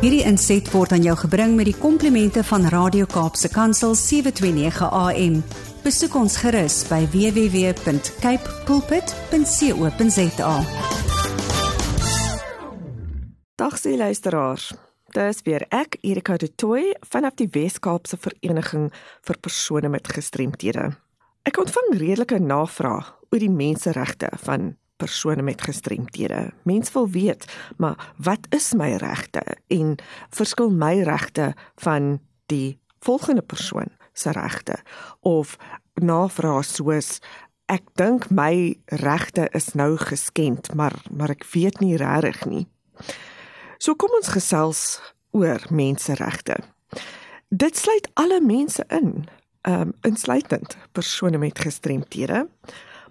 Hierdie inset word aan jou gebring met die komplimente van Radio Kaapse Kansel 729 AM. Besoek ons gerus by www.cape pulpit.co.za. Dag se luisteraars. Dis weer ek Erika de Tooy vanaf die Wes-Kaapse Vereniging vir persone met gestremthede. Ek ontvang redelike navrae oor die menseregte van persone met gestremthede. Mense wil weet, maar wat is my regte en verskil my regte van die volgende persoon se regte of navrae soos ek dink my regte is nou geskend, maar maar ek weet nie regtig nie. So kom ons gesels oor menseregte. Dit sluit alle mense in, ehm um, insluitend persone met gestremthede.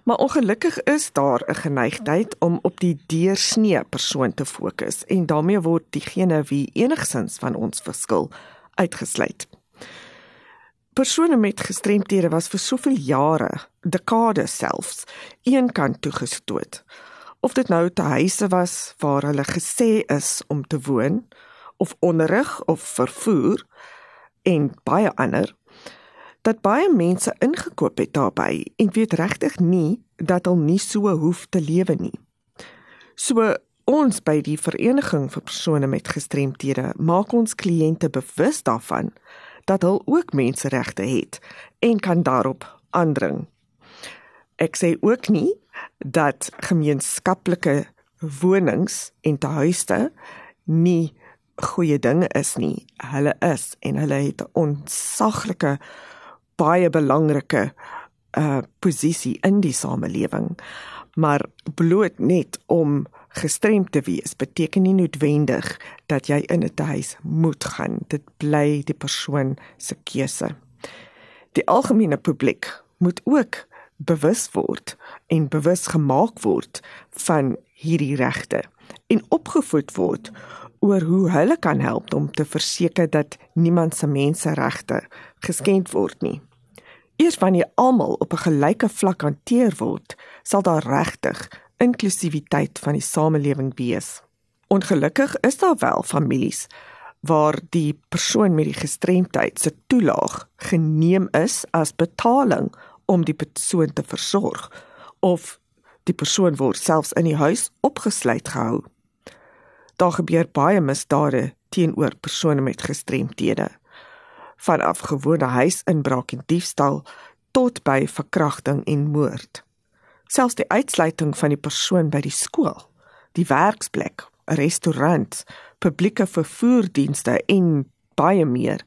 Maar ongelukkig is daar 'n geneigtheid om op die deursnee persoon te fokus en daarmee word diegene wie enigsins van ons verskil uitgesluit. Persone met gestremthede was vir soveel jare, dekades selfs, een kant toegestoot. Of dit nou te huise was waar hulle gesê is om te woon of onderrig of vervoer en baie ander dat baie mense ingekoop het daarbey en weet regtig nie dat hulle nie so hoef te lewe nie. So ons by die vereniging vir persone met gestremthede maak ons kliënte bewus daarvan dat hulle ook menseregte het en kan daarop aandring. Ek sê ook nie dat gemeenskaplike wonings en tehuiste nie goeie dinge is nie. Hulle is en hulle het 'n onsaglike baie belangrike uh posisie in die samelewing. Maar bloot net om gestremd te wees beteken nie noodwendig dat jy in 'n huis moet gaan. Dit bly die persoon se keuse. Die algemene publiek moet ook bewus word en bewus gemaak word van hierdie regte en opgevoed word oor hoe hulle kan help om te verseker dat niemand se menseregte geskend word nie. Eers wanneer almal op 'n gelyke vlak hanteer word, sal daar regtig inklusiwiteit van die samelewing wees. Ongelukkig is daar wel families waar die persoon met die gestremdheid se toelaag geneem is as betaling om die persoon te versorg of die persoon word selfs in die huis opgesluit gehou. Daar gebeur baie misdade teenoor persone met gestremthede vanaf gewone huisinbraak en diefstal tot by verkrachting en moord. Selfs die uitsluiting van die persoon by die skool, die werksplek, 'n restaurant, publieke vervoerdienste en baie meer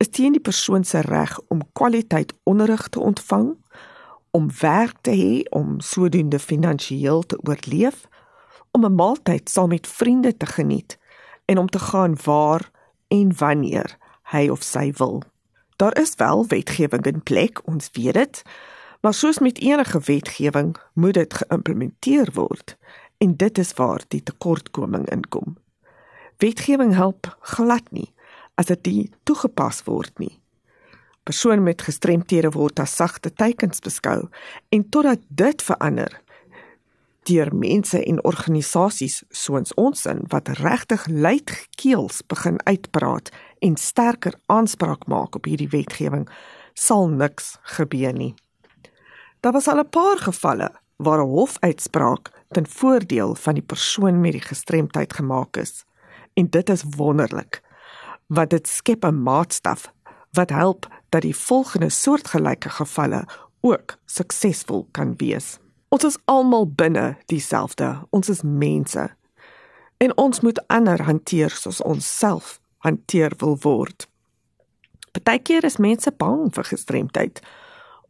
is teen die persoon se reg om kwaliteit onderrig te ontvang, om werk te hê om sodoende finansiëel te oorleef, om 'n maaltyd saam met vriende te geniet en om te gaan waar en wanneer hy of sy wil. Daar is wel wetgewing in plek, ons weet dit, maar soos met enige wetgewing moet dit geïmplementeer word en dit is waar die tekortkoming inkom. Wetgewing help glad nie as dit nie toegepas word nie. Persone met gestremthede word as sagte teikens beskou en totdat dit verander, deur mense en organisasies soos ons in wat regtig luidkeels begin uitpraat en sterker aanspraak maak op hierdie wetgewing, sal niks gebeur nie. Daar was al 'n paar gevalle waar 'n hofuitspraak ten voordeel van die persoon met die gestremdheid gemaak is. En dit is wonderlik wat dit skep 'n maatstaf wat help dat die volgende soortgelyke gevalle ook suksesvol kan wees. Ons is almal binne dieselfde. Ons is mense. En ons moet ander hanteer soos ons self hanteer wil word. Partykeer is mense bang vir gestremdheid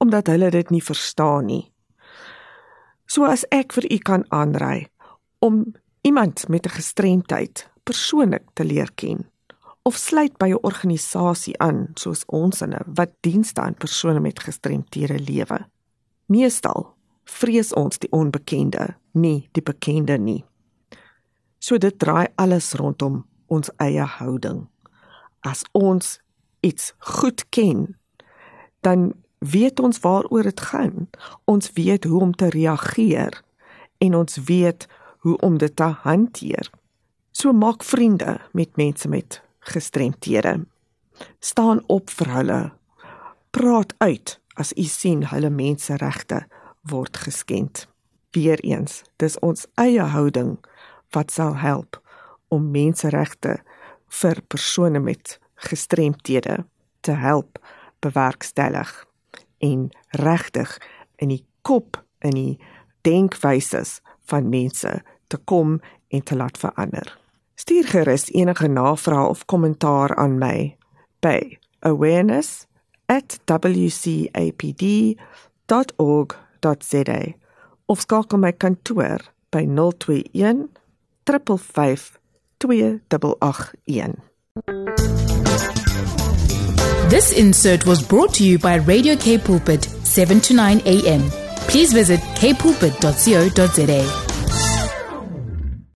omdat hulle dit nie verstaan nie. So as ek vir u kan aanry om iemand met 'n gestremdheid persoonlik te leer ken of sluit by 'n organisasie aan soos ons inne wat dienste aan persone met gestremthede lewe. Meestal vrees ons die onbekende, nie die bekende nie. So dit draai alles rondom ons eie houding. As ons iets goed ken, dan weet ons waaroor dit gaan. Ons weet hoe om te reageer en ons weet hoe om dit te hanteer. So maak vriende met mense met gestremthede. Staan op vir hulle. Praat uit as u sien hulle menseregte word geskend. Weereens, dis ons eie houding wat sal help om menseregte vir persone met gestremthede te help bewerkstellig en regtig in die kop in die denkwyses van mense te kom en te laat verander. Stuur gerus enige navrae of kommentaar aan my by awareness@wcapd.org.za of skakel my kantoor by 021 355 2881. This insert was brought to you by Radio K Pulpit 7 to 9 a.m. Please visit kpulpit.co.za.